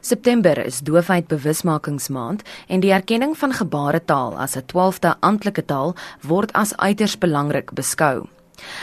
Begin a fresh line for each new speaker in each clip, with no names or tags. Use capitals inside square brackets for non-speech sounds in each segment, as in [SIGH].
September is doofheid bewusmakingsmaand en die erkenning van gebaretaal as 'n 12de amptelike taal word as uiters belangrik beskou.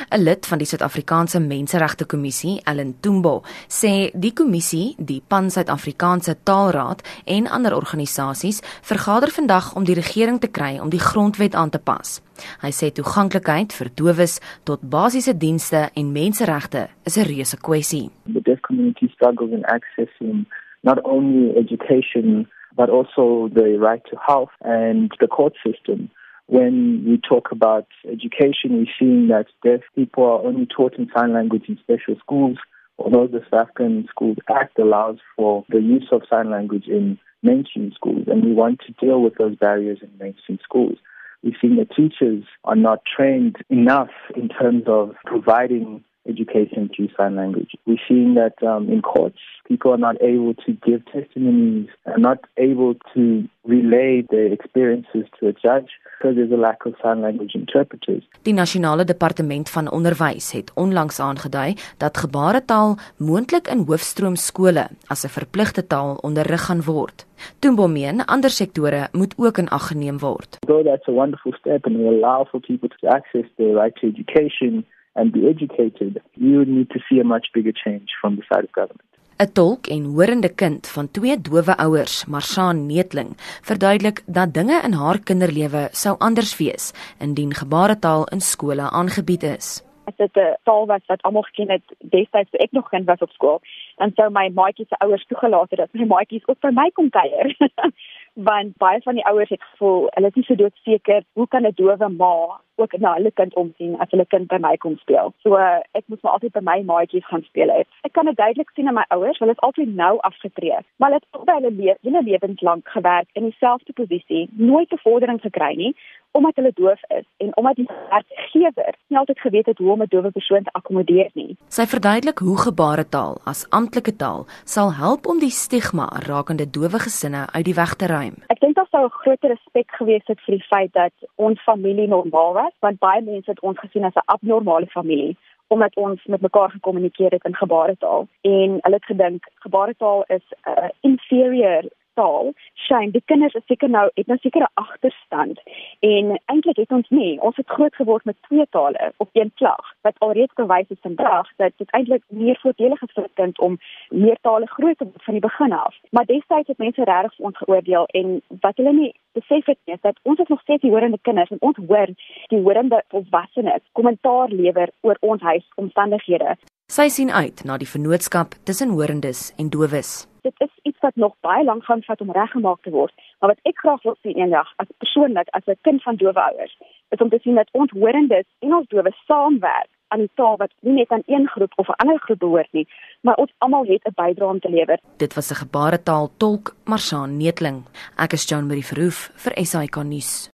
'n Lid van die Suid-Afrikaanse Menseregte Kommissie, Ellen Tumbo, sê die kommissie, die Pan-Suid-Afrikaanse Taalraad en ander organisasies vergader vandag om die regering te kry om die grondwet aan te pas. Hy sê toeganklikheid vir dowes tot basiese dienste en menseregte is 'n reuse kwessie.
The deaf community struggles in accessing not only education, but also the right to health and the court system. When we talk about education, we're seeing that deaf people are only taught in sign language in special schools, although the South African Schools Act allows for the use of sign language in mainstream schools, and we want to deal with those barriers in mainstream schools. We've seen that teachers are not trained enough in terms of providing education through sign language. We're seeing that um, in courts, people are not able to give testimonies, are not able to relay their experiences to a judge because there's a lack of sign language interpreters.
Die nasionale departement van onderwys het onlangs aangedui dat gebaretaal moontlik in hoofstroomskole as 'n verpligte taal onderrig gaan word. Tumbo meen ander sektore moet ook in ag geneem word.
Though that's a wonderful step and will allow for people to access the right to education and be educated, you need to see a much bigger change from the side of government.
'n Tolk en horende kind van twee dowe ouers, Marshaan Neetling, verduidelik dat dinge in haar kinderlewe sou anders wees indien gebaretaal in skole aangebied is.
As dit 'n taal was wat almal geken het destyds toe ek nog kind was op skool, dan sou my maatjies se ouers toegelaat het dat my maatjies ook by my kom kuier. [LAUGHS] want baie van die ouers het gevoel hulle is nie so doodseker hoe kan 'n dowe ma ook na hulle kind omsien as hulle kind by my kom speel. So uh, ek moet maar altyd by my maatjies gaan speel het. Ek kan dit duidelik sien aan my ouers, hulle is altyd nou afgetree, maar hulle het al hulle lewe, hulle lewenslank gewerk in dieselfde posisie, nooit 'n vordering gekry nie omdat hulle doof is en omdat die werkgewer nie altyd geweet het hoe om 'n dowe persoon te akkommodeer nie.
Sy verduidelik hoe gebaretaal as amptelike taal sal help om die stigma rakende dowe gesinne uit die weg te ruim.
Ek dink daar sou 'n groter respek gewees het vir die feit dat ons familie normaal was, want baie mense het ons gesien as 'n abnormale familie omdat ons met mekaar gekommunikeer het in gebaretaal en hulle het gedink gebaretaal is 'n uh, inferior taal. Shame, die kinders is seker nou het nou seker 'n agterstand en eintlik het ons nie, ons het groot geword met twee tale op een klag wat alreeds bewys het vandag dat dit eintlik meer voordelig is vir 'n kind om meer tale groot te word van die begin af. Maar destyds het mense regtig ons geoordeel en wat hulle nie besef het nie is dat ons is nog steeds die horende kinders en ons hoor die horende volwassenes kommentaar lewer oor ons huisomstandighede.
Sy sien uit na die vennootskap tussen horendes en dowes
dit is iets wat nog baie lank gaan vat om reggemaak te word. Maar wat ek graag wil sien eendag as persoonlik as 'n kind van dowe ouers, is om te sien dat ons horendes en ons dowe saamwerk aan 'n taal wat nie net aan een groep of 'n ander groep behoort nie, maar ons almal het 'n bydrae om te lewer.
Dit was 'n gebaretaal tolk Marshaan Neetling. Ek is Joan Marie Verhoef vir SAK nuus.